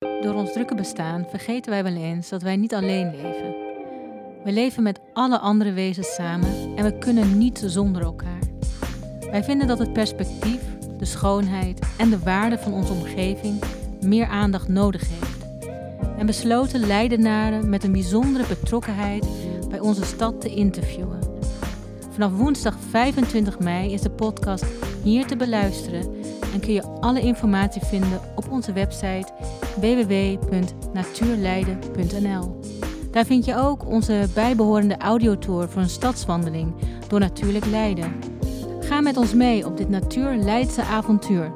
Door ons drukke bestaan vergeten wij wel eens dat wij niet alleen leven. We leven met alle andere wezens samen en we kunnen niet zonder elkaar. Wij vinden dat het perspectief, de schoonheid en de waarde van onze omgeving meer aandacht nodig heeft. En besloten Leidenaren met een bijzondere betrokkenheid bij onze stad te interviewen. Vanaf woensdag 25 mei is de podcast hier te beluisteren en kun je alle informatie vinden op onze website www.natuurleiden.nl. Daar vind je ook onze bijbehorende audiotour voor een stadswandeling door Natuurlijk Leiden. Ga met ons mee op dit Natuur Leidse avontuur